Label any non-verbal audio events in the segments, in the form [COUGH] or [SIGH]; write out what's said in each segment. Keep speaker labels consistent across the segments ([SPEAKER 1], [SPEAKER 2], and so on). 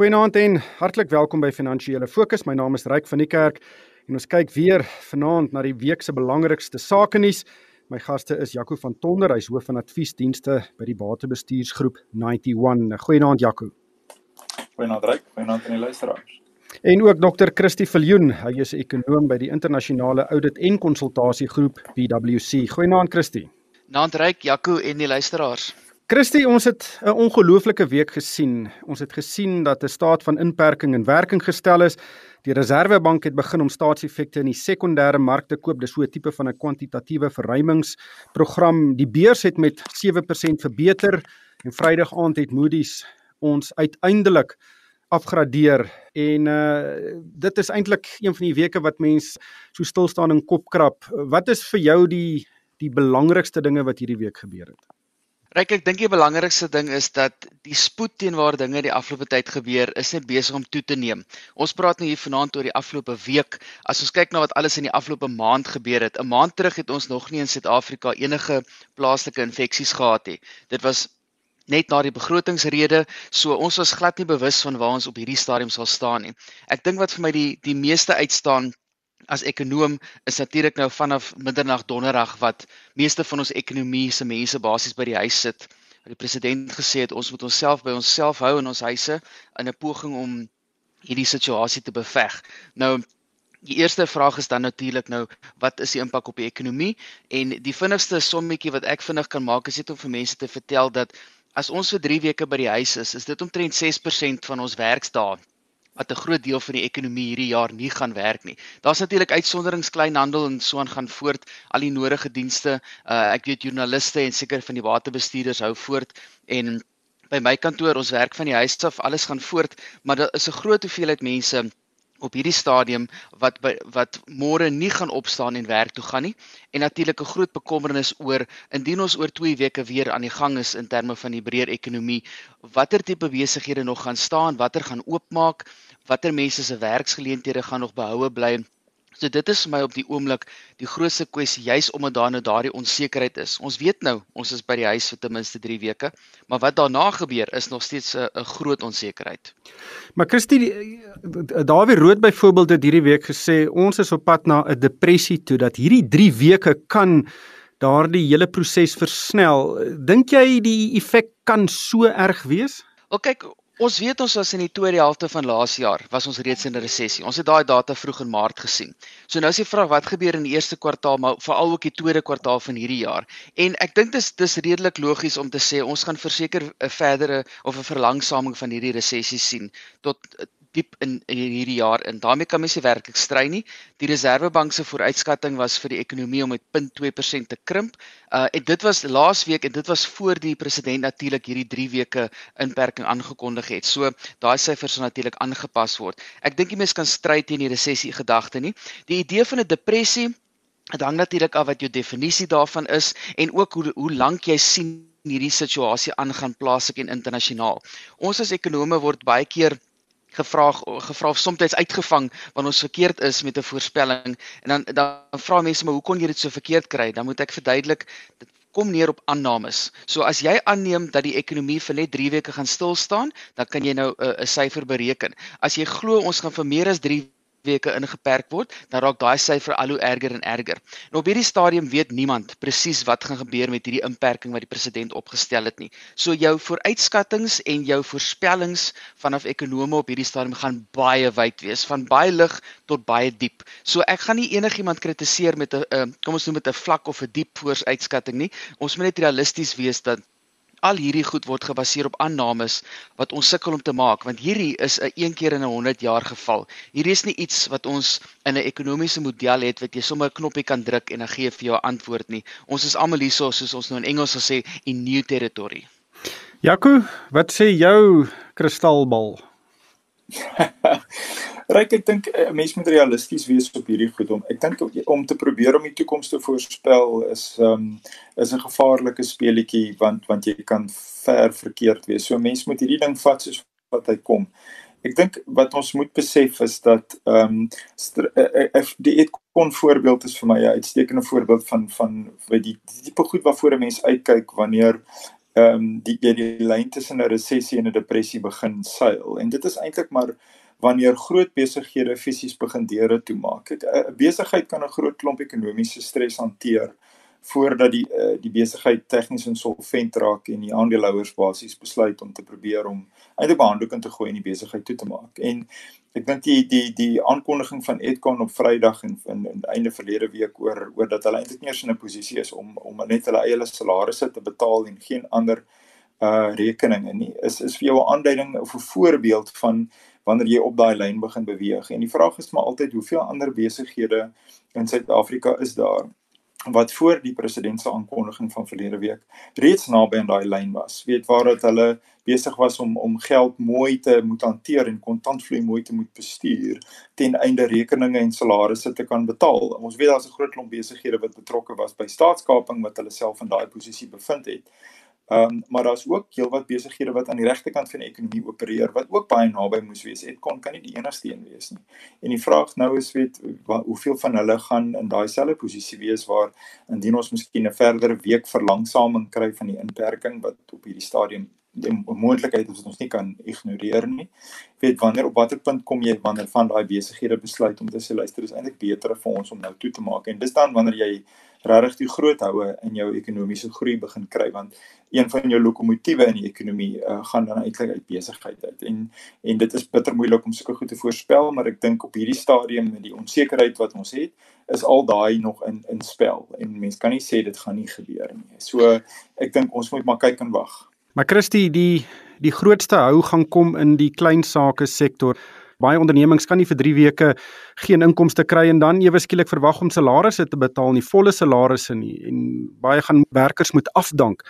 [SPEAKER 1] Goeienaand en hartlik welkom by Finansiële Fokus. My naam is Ryk van die Kerk en ons kyk weer vanaand na die week se belangrikste sake nuus. My gaste is Jaco van Tonder, hy's hoof van adviesdienste by die Batebestuursgroep 91. Goeienaand Jaco.
[SPEAKER 2] Goeienaand Ryk, goeienaand aan die luisteraars.
[SPEAKER 1] En ook Dr. Christie Viljoen, hy is 'n ekonom by die internasionale audit en konsultasiegroep PwC. Goeienaand Christie.
[SPEAKER 3] Naand Ryk, Jaco en die luisteraars.
[SPEAKER 1] Christie, ons het 'n ongelooflike week gesien. Ons het gesien dat 'n staat van inperking in werking gestel is. Die Reserwebank het begin om staatseffekte in die sekondêre mark te koop. Dis so 'n tipe van 'n kwantitatiewe verruimingsprogram. Die beurs het met 7% verbeter en Vrydag aand het Moody's ons uiteindelik afgradeer en uh dit is eintlik een van die weke wat mens so stil staan en kop krap. Wat is vir jou die die belangrikste dinge wat hierdie week gebeur het?
[SPEAKER 3] Ryk, ek dink die belangrikste ding is dat die spoed teenoor dinge die afgelope tyd gebeur is net besig om toe te neem. Ons praat nou hier vanaand oor die afgelope week. As ons kyk na wat alles in die afgelope maand gebeur het, 'n maand terug het ons nog nie in Suid-Afrika enige plaaslike infeksies gehad nie. Dit was net na die begrotingsrede, so ons was glad nie bewus van waar ons op hierdie stadium sal staan nie. Ek dink wat vir my die die meeste uitstaan as ekonom is natuurlik nou vanaf middernag donderdag wat meeste van ons ekonomie se mense basies by die huis sit. Die president gesê het ons moet onsself by onsself hou in ons huise in 'n poging om hierdie situasie te beveg. Nou die eerste vraag is dan natuurlik nou wat is die impak op die ekonomie en die vinnigste sommetjie wat ek vinnig kan maak is net om vir mense te vertel dat as ons vir 3 weke by die huis is, is dit omtrent 6% van ons werksdae wat 'n groot deel van die ekonomie hierdie jaar nie gaan werk nie. Daar's natuurlik uitsonderings kleinhandel en so aan gaan voort, al die nodige dienste. Uh, ek weet joernaliste en seker van die waterbestuurders hou voort en by my kantoor, ons werk van die huis af, alles gaan voort, maar daar is 'n groot hoeveelheid mense op hierdie stadium wat wat môre nie gaan opstaan en werk toe gaan nie en natuurlik 'n groot bekommernis oor indien ons oor 2 weke weer aan die gang is in terme van die breër ekonomie watter tipe besighede nog gaan staan watter gaan oopmaak watter mense se werksgeleenthede gaan nog behoue bly So dit is vir my op die oomblik die grootste kwessie juis omdat daar nou daardie onsekerheid is. Ons weet nou ons is by die huis vir ten minste 3 weke, maar wat daarna gebeur is nog steeds 'n groot onsekerheid.
[SPEAKER 1] Maar Christie Dawie Rood byvoorbeeld het hierdie week gesê ons is op pad na 'n depressie toe dat hierdie 3 weke kan daardie hele proses versnel. Dink jy die effek kan so erg wees?
[SPEAKER 3] Wel kyk, Ons weet ons was in die tweede helfte van laas jaar was ons reeds in 'n resessie. Ons het daai data vroeg in Maart gesien. So nou is die vraag wat gebeur in die eerste kwartaal maar veral ook die tweede kwartaal van hierdie jaar. En ek dink dis dis redelik logies om te sê ons gaan verseker 'n verdere of 'n verlangsaming van hierdie resessie sien tot diep in, in hierdie jaar in. Daarmee kan mens nie werklik stry nie. Die Reserwebank se vooruitskatting was vir die ekonomie om met 0.2% te krimp. Uh en dit was laasweek en dit was voor die president natuurlik hierdie 3 weke inperking aangekondig het. So daai syfers sal natuurlik aangepas word. Ek dink die mens kan stry teen die resessie gedagte nie. Die idee van 'n depressie Dit hang natuurlik af wat jou definisie daarvan is en ook hoe hoe lank jy sien hierdie situasie aangaan plaaslik en internasionaal. Ons as ekonome word baie keer gevra gevra of soms uitgevang wanneer ons verkeerd is met 'n voorspelling en dan dan vra mense maar hoe kon jy dit so verkeerd kry? Dan moet ek verduidelik dit kom neer op aannames. So as jy aanneem dat die ekonomie vir net 3 weke gaan stil staan, dan kan jy nou 'n syfer bereken. As jy glo ons gaan vir meer as 3 weke ingeperk word, dan raak daai syfer al hoe erger en erger. Nou op hierdie stadium weet niemand presies wat gaan gebeur met hierdie inperking wat die president opgestel het nie. So jou vooruitskattinge en jou voorspellings vanaf ekonome op hierdie stadium gaan baie wyd wees, van baie lig tot baie diep. So ek gaan nie enigiemand kritiseer met 'n kom ons noem dit 'n vlak of 'n diep vooruitskatting nie. Ons moet net realisties wees dat al hierdie goed word gebaseer op aannames wat ons sukkel om te maak want hierdie is 'n een keer in 'n 100 jaar geval. Hierdie is nie iets wat ons in 'n ekonomiese model het wat jy sommer 'n knoppie kan druk en dan gee vir jou antwoord nie. Ons is almal hierso soos ons nou in Engels sal sê in new territory.
[SPEAKER 1] Jaco, wat sê jou kristalbal? [LAUGHS]
[SPEAKER 2] Ryk ek dink 'n uh, mens moet realisties wees op hierdie goed om ek dink om te probeer om die toekoms te voorspel is um is 'n gevaarlike speletjie want want jy kan ver verkeerd wees. So mens moet hierdie ding vat soos wat hy kom. Ek dink wat ons moet besef is dat um die kon voorbeeld is vir my 'n uitstekende voorbeeld van van die tipe goed waarvoor 'n mens uitkyk wanneer ehm um, die jy die lyn tussen 'n resessie en 'n depressie begin seil. En dit is eintlik maar wanneer groot besighede fisies begin deure toemaak. 'n Besigheid kan 'n groot klomp ekonomiese stres hanteer voordat die uh, die besigheid tegnies insolvent raak en die aandeelhouers basies besluit om te probeer om 'n handdoek in te gooi en die besigheid toe te maak. En ek dink die die die aankondiging van Edcon op Vrydag en in in einde verlede week oor oor dat hulle eintlik nie eens in 'n posisie is om om net hulle eie salarisse te betaal en geen ander uh rekeninge nie is is vir jou 'n aanduiding of 'n voorbeeld van wanneer jy op daai lyn begin beweeg. En die vraag is maar altyd hoeveel ander besighede in Suid-Afrika is daar wat voor die president se aankondiging van verlede week reeds naby aan daai lyn was. Weet waar dat hulle besig was om om geld mooi te moet hanteer en kontantvloei mooi te moet bestuur ten einde rekeninge en salarisse te kan betaal. Ons weet daar's 'n groot klomp besighede wat betrokke was by staatskaping wat hulle self in daai posisie bevind het. Ehm um, maar daar's ook heelwat besighede wat aan die regterkant van die ekonomie opereer wat ook baie naby moes wees. Kon kan nie die enigste een wees nie. En die vraag nou is weet wat, hoeveel van hulle gaan in daai selfde posisie wees waar indien ons miskien 'n verdere week verlangsaming kry van die inperking wat op hierdie stadium die moontlikheid is wat ons nie kan ignoreer nie. Weet wanneer op watter punt kom jy wanneer van daai besighede besluit om te sê luister is eintlik beter vir ons om nou toe te maak en dis dan wanneer jy regtig die groot houe in jou ekonomiese groei begin kry want een van jou lokomotiewe in die ekonomie uh, gaan dan eintlik uit besigheid uit en en dit is bitter moeilik om sulke goed te voorspel maar ek dink op hierdie stadium met die onsekerheid wat ons het is al daai nog in in spel en mense kan nie sê dit gaan nie gebeur nie. So ek dink ons moet maar kyk en wag.
[SPEAKER 1] Maar Christie, die die grootste hou gaan kom in die klein sake sektor baie ondernemings kan nie vir 3 weke geen inkomste kry en dan ewe skielik verwag om salarisse te betaal, nie volle salarisse nie en baie gaan werkers moet afdank.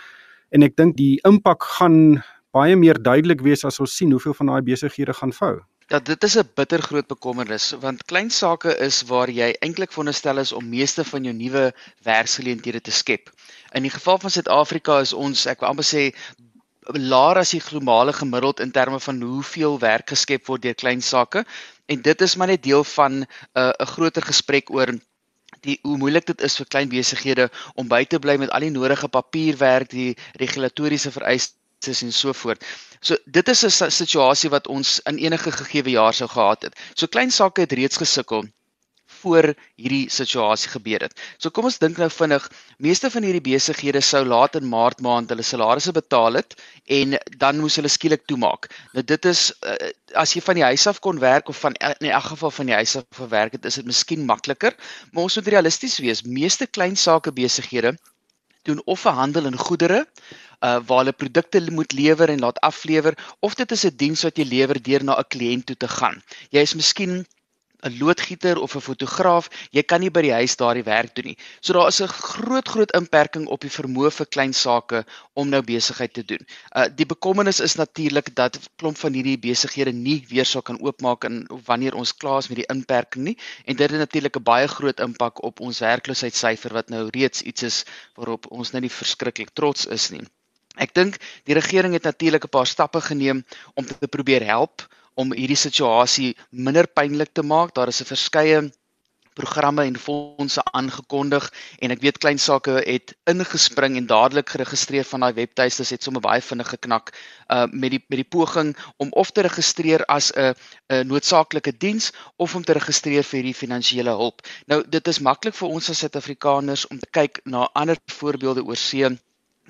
[SPEAKER 1] En ek dink die impak gaan baie meer duidelik wees as ons sien hoeveel van daai besighede gaan vou.
[SPEAKER 3] Ja, dit is 'n bitter groot bekommernis want klein sake is waar jy eintlik veronderstel is om meeste van jou nuwe werksgeleenthede te skep. In die geval van Suid-Afrika is ons, ek wil amper sê, laer as die globale gemiddeld in terme van hoeveel werk geskep word deur klein sake en dit is maar net deel van 'n uh, 'n groter gesprek oor die hoe moeilik dit is vir klein besighede om by te bly met al die nodige papierwerk, die regulatoriese vereistes en so voort. So dit is 'n situasie wat ons in enige gegeewe jaar sou gehad het. So klein sake het reeds gesukkel voor hierdie situasie gebeur het. So kom ons dink nou vinnig, meeste van hierdie besighede sou laat in Maart maand hulle salarisse betaal het en dan moes hulle skielik toemaak. Nou dit is uh, as jy van die huis af kon werk of van in elk geval van die huis af gewerk het, is dit miskien makliker, maar ons moet realisties wees. Meeste klein sake besighede doen of 'n handel in goedere uh waar hulle produkte moet lewer en laat aflewer of dit is 'n diens wat jy lewer deur na 'n kliënt toe te gaan. Jy is miskien 'n loodgieter of 'n fotograaf, jy kan nie by die huis daardie werk doen nie. So daar is 'n groot groot inperking op die vermoë vir klein sake om nou besigheid te doen. Uh die bekommernis is natuurlik dat klomp van hierdie besighede nie weer sou kan oopmaak in wanneer ons klaar is met die inperking nie en dit het natuurlik 'n baie groot impak op ons werkloosheidssyfer wat nou reeds iets is waarop ons nou nie verskriklik trots is nie. Ek dink die regering het natuurlik 'n paar stappe geneem om te probeer help om hierdie situasie minder pynlik te maak. Daar is 'n verskeie programme en fondse aangekondig en ek weet klein sake het ingespring en dadelik geregistreer van daai webtuistes het sommer baie vinnig geknak uh met die met die poging om of te registreer as 'n 'n noodsaaklike diens of om te registreer vir hierdie finansiële hulp. Nou dit is maklik vir ons as Suid-Afrikaners om te kyk na ander voorbeelde oor see.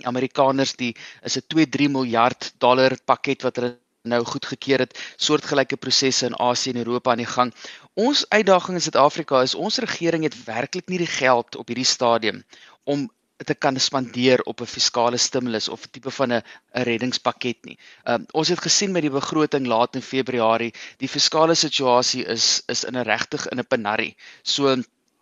[SPEAKER 3] Amerikaners die is 'n 2-3 miljard dollar pakket wat hulle nou goedgekeur het soortgelyke prosesse in Asië en Europa aan die gang. Ons uitdaging in Suid-Afrika is ons regering het werklik nie die geld op hierdie stadium om te kan spandeer op 'n fiskale stimulus of 'n tipe van 'n reddingspakket nie. Um, ons het gesien met die begroting laat in Februarie, die fiskale situasie is is in 'n regtig in 'n penarie. So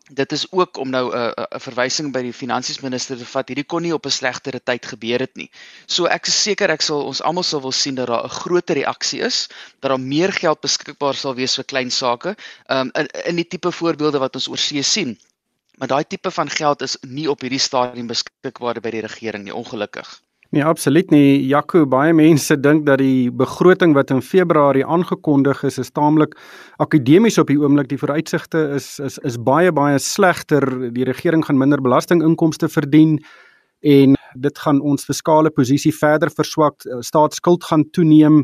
[SPEAKER 3] dit is ook om nou 'n uh, 'n uh, verwysing by die finansiesminister te vat. Hierdie kon nie op 'n slegtere tyd gebeur het nie. So ek is seker ek sal ons almal sal wil sien dat daar 'n groter reaksie is, dat daar meer geld beskikbaar sal wees vir klein sake. Um in in die tipe voorbeelde wat ons oor see sien. Maar daai tipe van geld is nie op hierdie stadium beskikbaar by die regering nie, ongelukkig.
[SPEAKER 1] Nee, absoluut nie. Jaco, baie mense dink dat die begroting wat in Februarie aangekondig is, is taamlik akademies op die oomblik. Die vooruitsigte is is is baie baie slegter. Die regering gaan minder belastinginkomste verdien. en dit gaan ons fiskale posisie verder verswak. Eh, staatsskuld gaan toeneem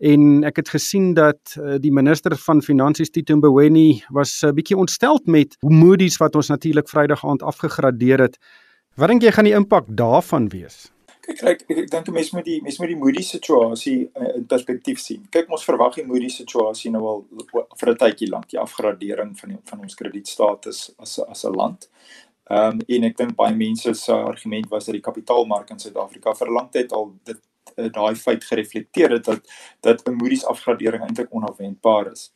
[SPEAKER 1] en ek het gesien dat uh, die minister van finansies Tito Mboweni was 'n uh, bietjie ontsteld met hoe Moody's wat ons natuurlik Vrydag aand afgegradeer het. Wat dink jy gaan die impak daarvan wees?
[SPEAKER 2] Kyk, ek ek, dink 'n mens moet die mens moet die Moody's situasie uh, in perspektief sien. Kyk, ons verwag die Moody's situasie nou al vir 'n tydjie lank, die afgradering van die, van ons kredietstatus as as 'n land. Ehm um, en ek dink baie mense se argument was dat die kapitaalmark in Suid-Afrika vir lank tyd al dit uh, daai feit gereflekteer het dat dat 'n Moody's afgradering eintlik onafwendbaar is.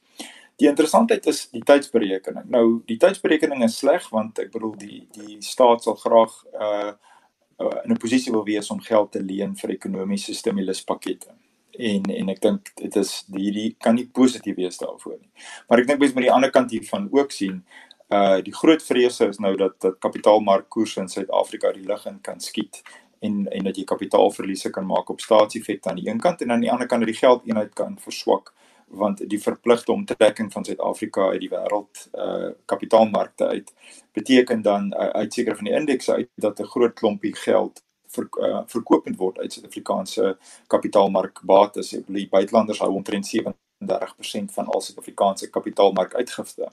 [SPEAKER 2] Die interessantheid is die tydsberekening. Nou die tydsberekening is sleg want ek bedoel die die staat sal graag uh in 'n posisie wil wees om geld te leen vir ekonomiese stimuluspakkette. En en ek dink dit is hierdie kan nie positief wees daarvoor nie. Maar ek dink mens moet die ander kant hiervan ook sien. Uh die groot vrese is nou dat dat kapitaalmarkkoerse in Suid-Afrika die lig in kan skiet en en dat jy kapitaalverliese kan maak op staatseffekte aan die een kant en aan die ander kant dat die geldeenheid kan verswak want die verpligte omtrekking van Suid-Afrika uit die wêreld uh kapitaalmarkte uit beteken dan uh, uitseker van die indeks uit dat 'n groot klompie geld ver, uh, verkoop moet word uit Suid-Afrikaanse kapitaalmarkbates. Die buitelanders hou omtrent 37% van al Suid-Afrikaanse kapitaalmarkuitgifte.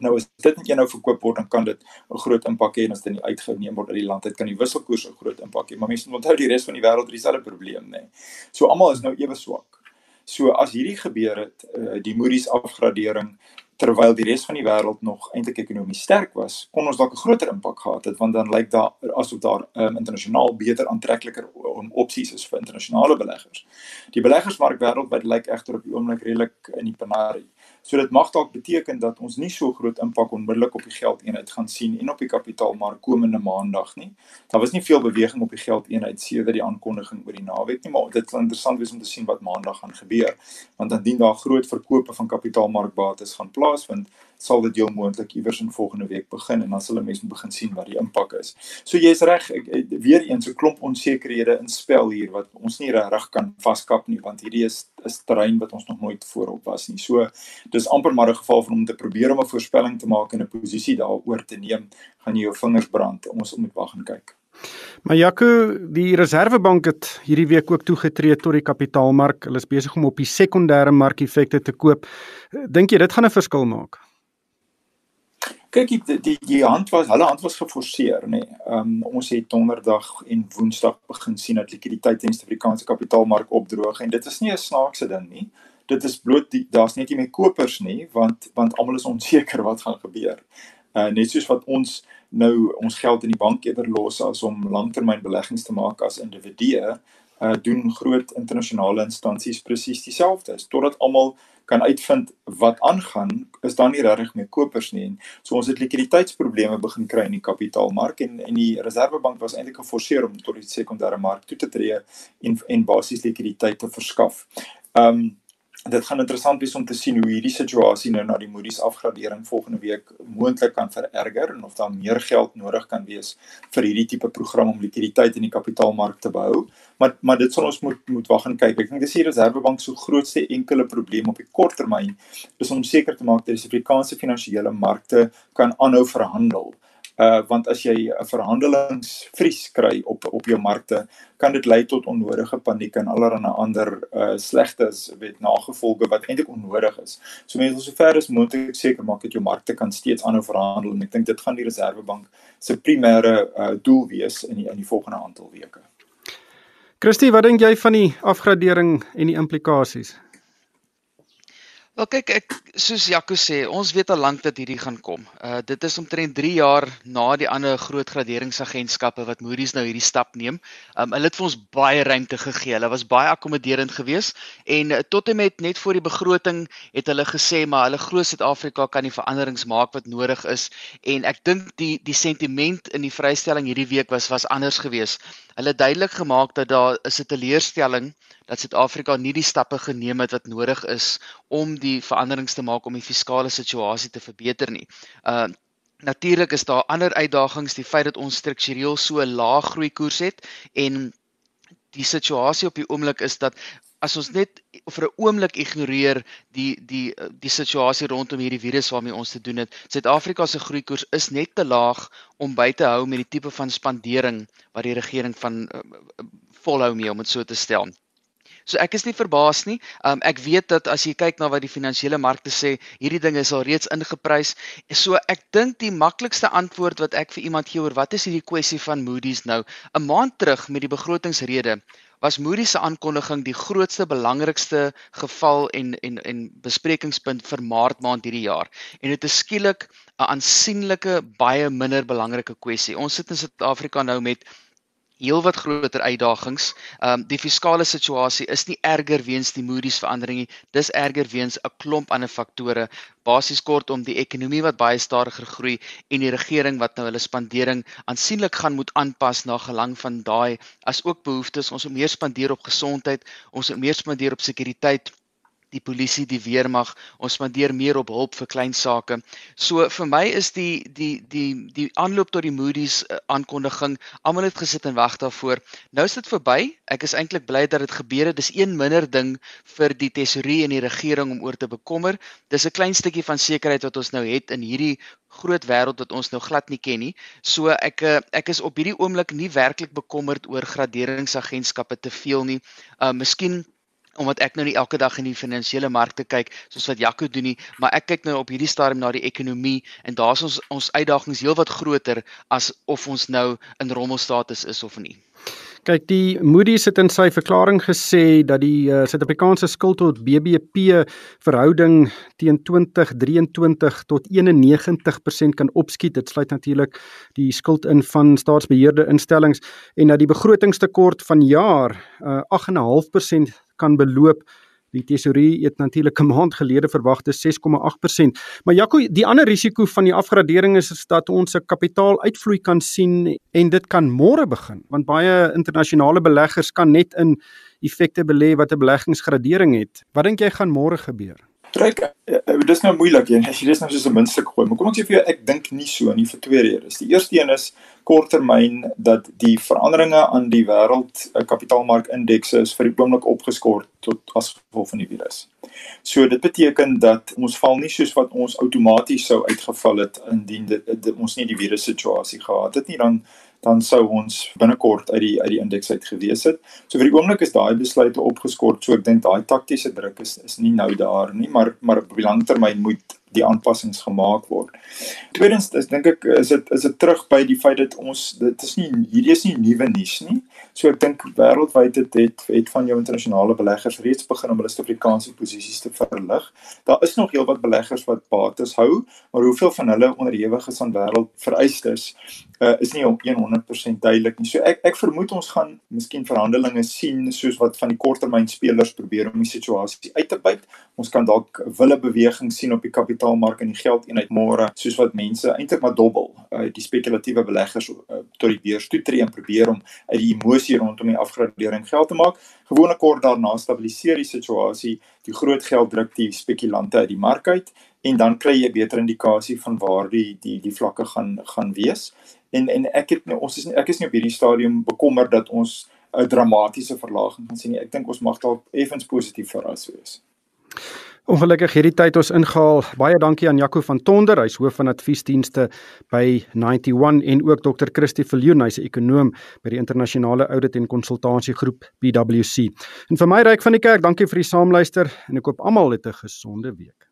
[SPEAKER 2] Nou as dit net nou verkoop word dan kan dit 'n groot impak hê en as dit nie uitgeneem word uit die land uit kan die wisselkoers 'n groot impak hê. Maar mense moet onthou die res van die wêreld het dieselfde probleem, nê. Nee. So almal is nou ewe swak. So as hierdie gebeur het, uh, die Moody's afgradering terwyl die res van die wêreld nog eintlik ekonomies sterk was, kon ons dalk 'n groter impak gehad het want dan lyk daar asof daar um, internasionaal beter aantrekliker om opsies is vir internasionale beleggers. Die beleggersmark wêreldwyd lyk egter op die oomblik redelik in die penarie. So dit mag dalk beteken dat ons nie so groot impak onmiddellik op die geldeenheid gaan sien en op die kapitaalmark komende maandag nie. Daar was nie veel beweging op die geldeenheid sedert die aankondiging oor die naweek nie, maar dit sal interessant wees om te sien wat maandag gaan gebeur. Want indien daar groot verkope van kapitaalmarkbates gaan plaasvind, sal dit heel moontlik iewers in volgende week begin en dan sal mense begin sien wat die impak is. So jy's reg, weer eens 'n klomp onsekerhede in spel hier wat ons nie regtig kan vaskap nie want hierdie is is terrein wat ons nog nooit voorop was nie. So dis amper maar 'n geval van om te probeer om 'n voorspelling te maak en 'n posisie daaroor te neem, gaan jy jou vingers brand. Ons moet wag en kyk.
[SPEAKER 1] Maar Jaco, die Reserwebank het hierdie week ook toegetree tot die kapitaalmark. Hulle is besig om op die sekondêre markeffekte te koop. Dink jy dit gaan 'n verskil maak?
[SPEAKER 2] kyk die die die hand was hulle hand was geforseer nê. Nee. Ehm um, ons het donderdag en woensdag begin sien dat likwiditeit in die Suid-Afrikaanse kapitaalmark opdroog en dit is nie 'n snaakse ding nie. Dit is bloot daar's net nie meer kopers nie want want almal is onseker [LAUGHS] wat gaan gebeur. Uh net soos wat ons nou ons geld in die bank eerder los as om langtermynbeleggings te maak as individue, uh doen groot internasionale instansies presies dieselfde. Totdat almal kan uitvind wat aangaan, is daar nie regtig meer kopers nie. So ons het likwiditeitsprobleme begin kry in die kapitaalmark en en die Reserwebank was eintlik geforseer om tot die sekondêre mark toe te tree en en basies likwiditeit te verskaf. Ehm um, dit gaan interessant wees om te sien hoe hierdie situasie nou na die Moody's afgradering volgende week moontlik kan vererger en of daar meer geld nodig kan wees vir hierdie tipe program om likwiditeit in die kapitaalmark te behou. Maar maar dit sal ons moet moet wag en kyk. Ek dink dis die Reserwebank se grootste enkele probleem op die kort termyn is om seker te maak dat die Suid-Afrikaanse finansiële markte kan aanhou verhandel uh want as jy 'n verhandelingsvries kry op op jou markte kan dit lei tot onnodige paniek en allerlei ander uh slegtes weet nagevolge wat eintlik onnodig is. So mense wil sover as moontlik seker maak dat jou markte kan steeds aanhou verhandel en ek dink dit gaan die Reserwebank se primêre uh doel wees in die in die volgende aantal weke.
[SPEAKER 1] Christie, wat dink jy van die afgradering en die implikasies?
[SPEAKER 3] Wel kyk ek soos Jaco sê, ons weet al lank dat hierdie gaan kom. Uh dit is omtrent 3 jaar na die ander groot graderingsagentskappe wat Moody's nou hierdie stap neem. Um hulle het vir ons baie ruimte gegee. Hulle was baie akkommoderend geweest en uh, tot en met net voor die begroting het hulle gesê maar hulle glo Suid-Afrika kan die veranderings maak wat nodig is en ek dink die die sentiment in die vrystelling hierdie week was was anders geweest. Hulle duidelik gemaak dat daar is 'n teleurstelling dat Suid-Afrika nie die stappe geneem het wat nodig is om die veranderings te maak om die fiskale situasie te verbeter nie. Uh natuurlik is daar ander uitdagings, die feit dat ons struktureel so 'n lae groei koers het en die situasie op die oomblik is dat as ons net vir 'n oomblik ignoreer die die die situasie rondom hierdie virus waarmee ons te doen het. Suid-Afrika se groeikoers is net te laag om by te hou met die tipe van spandering wat die regering van uh, volhou mee om dit so te stel. So ek is nie verbaas nie. Um, ek weet dat as jy kyk na wat die finansiële markte sê, hierdie ding is al reeds ingeprys. So ek dink die maklikste antwoord wat ek vir iemand gee oor wat is hierdie kwessie van Moody's nou, 'n maand terug met die begrotingsrede was Moody's se aankondiging die grootste belangrikste geval en en en besprekingspunt vir Maart maand hierdie jaar. En dit is skielik 'n aansienlike baie minder belangrike kwessie. Ons sit in Suid-Afrika nou met heelwat groter uitdagings. Ehm um, die fiskale situasie is nie erger weens die Moody's verandering nie. Dis erger weens 'n klomp ander faktore. Basies kortom die ekonomie wat baie stadiger groei en die regering wat nou hulle spandering aansienlik gaan moet aanpas na gelang van daai as ook behoeftes. Ons moet meer spandeer op gesondheid, ons moet meer spandeer op sekuriteit die polisie, die weermag, ons spandeer meer op hulp vir klein sake. So vir my is die die die die aanloop tot die Moody's uh, aankondiging, almal het gesit en wag daarvoor. Nou is dit verby. Ek is eintlik bly dat dit gebeur het. Dis een minder ding vir die tesorie en die regering om oor te bekommer. Dis 'n klein stukkie van sekerheid wat ons nou het in hierdie groot wêreld wat ons nou glad nie ken nie. So ek eh, ek is op hierdie oomblik nie werklik bekommerd oor graderingsagentskappe te veel nie. Uh miskien omdat ek nou nie elke dag in die finansiële markte kyk soos wat Jaco doen nie, maar ek kyk nou op hierdie stadium na die ekonomie en daar's ons ons uitdagings heelwat groter as of ons nou in rommelstatus is of nie.
[SPEAKER 1] Kyk, die Moody's het in sy verklaring gesê dat die uh, Suid-Afrikaanse skuld tot BBP verhouding teen 2023 tot 91% kan opskiet. Dit sluit natuurlik die skuld in van staatsbeheerde instellings en dat die begrotingstekort van jaar uh, 8.5% kan beloop. Die tesourier het natuurlik 'n maand gelede verwag te 6,8%. Maar Jaco, die ander risiko van die afgradering is, dat ons 'n kapitaaluitvloei kan sien en dit kan môre begin, want baie internasionale beleggers kan net in effekte belê wat 'n beleggingsgradering het. Wat dink jy gaan môre gebeur?
[SPEAKER 2] Kyk, eh, eh, dis nou moeilik een. As jy dis nou soos 'n muntstuk gooi, maar kom ek sê vir jou, ek dink nie so nie vir twee redes. Die eerste een is korttermyn dat die veranderinge aan die wêreld eh, kapitaalmarkindekse is vir die oomblik opgeskort tot as gevolg van die virus. So dit beteken dat ons val nie soos wat ons outomaties sou uitgeval het indien dit, dit ons nie die virus situasie gehad het nie dan dan sou ons binnekort uit die uit die indeks uit gewees het. So vir die oomblik is daai besluite opgeskort. So ek dink daai taktiese druk is is nie nou daar nie, maar maar op die langtermyn moet die aanpassings gemaak word. Tweedens is dink ek is dit is dit terug by die feit dat ons dit is nie hierdie is nie nuwe nuus nie. So ek dink wêreldwyd het het het van jou internasionale beleggers reeds begin om hulle Suid-Afrikaanse posisies te verlig. Daar is nog heelwat beleggers wat bates hou, maar hoeveel van hulle onderhewig is aan wêreld vereistes uh, is nie op 100% duidelik nie. So ek ek vermoed ons gaan miskien verhandelinge sien soos wat van die korttermyn spelers probeer om die situasie uit te byt. Ons kan dalk wille beweging sien op die kapitaal kapitaalmark en die geldeenheid môre soos wat mense eintlik maar dobbel uh, die spekulatiewe beleggers uh, tot die beurs toe tree en probeer om uit die emosie rondom die afgradering geld te maak. Gewoonlik kort daarna stabiliseer die situasie, die groot geld druk die spekulante uit die mark uit en dan kry jy 'n beter indikasie van waar die die die vlakke gaan gaan wees. En en ek het nou, ons is ek is nie op hierdie stadium bekommerd dat ons 'n dramatiese verlaging gaan sien nie. Ek dink ons mag dalk effens positief verras wees.
[SPEAKER 1] Ongelukkig hierdie tyd ons ingehaal. Baie dankie aan Jaco van Tonder, hy's hoof van adviesdienste by 91 en ook Dr. Christie Viljoen, hy's 'n ekonom by die internasionale audit en konsultasiegroep PwC. En vir my ryk van die kerk, dankie vir die saamluister en ek koop almal 'n gesonde week.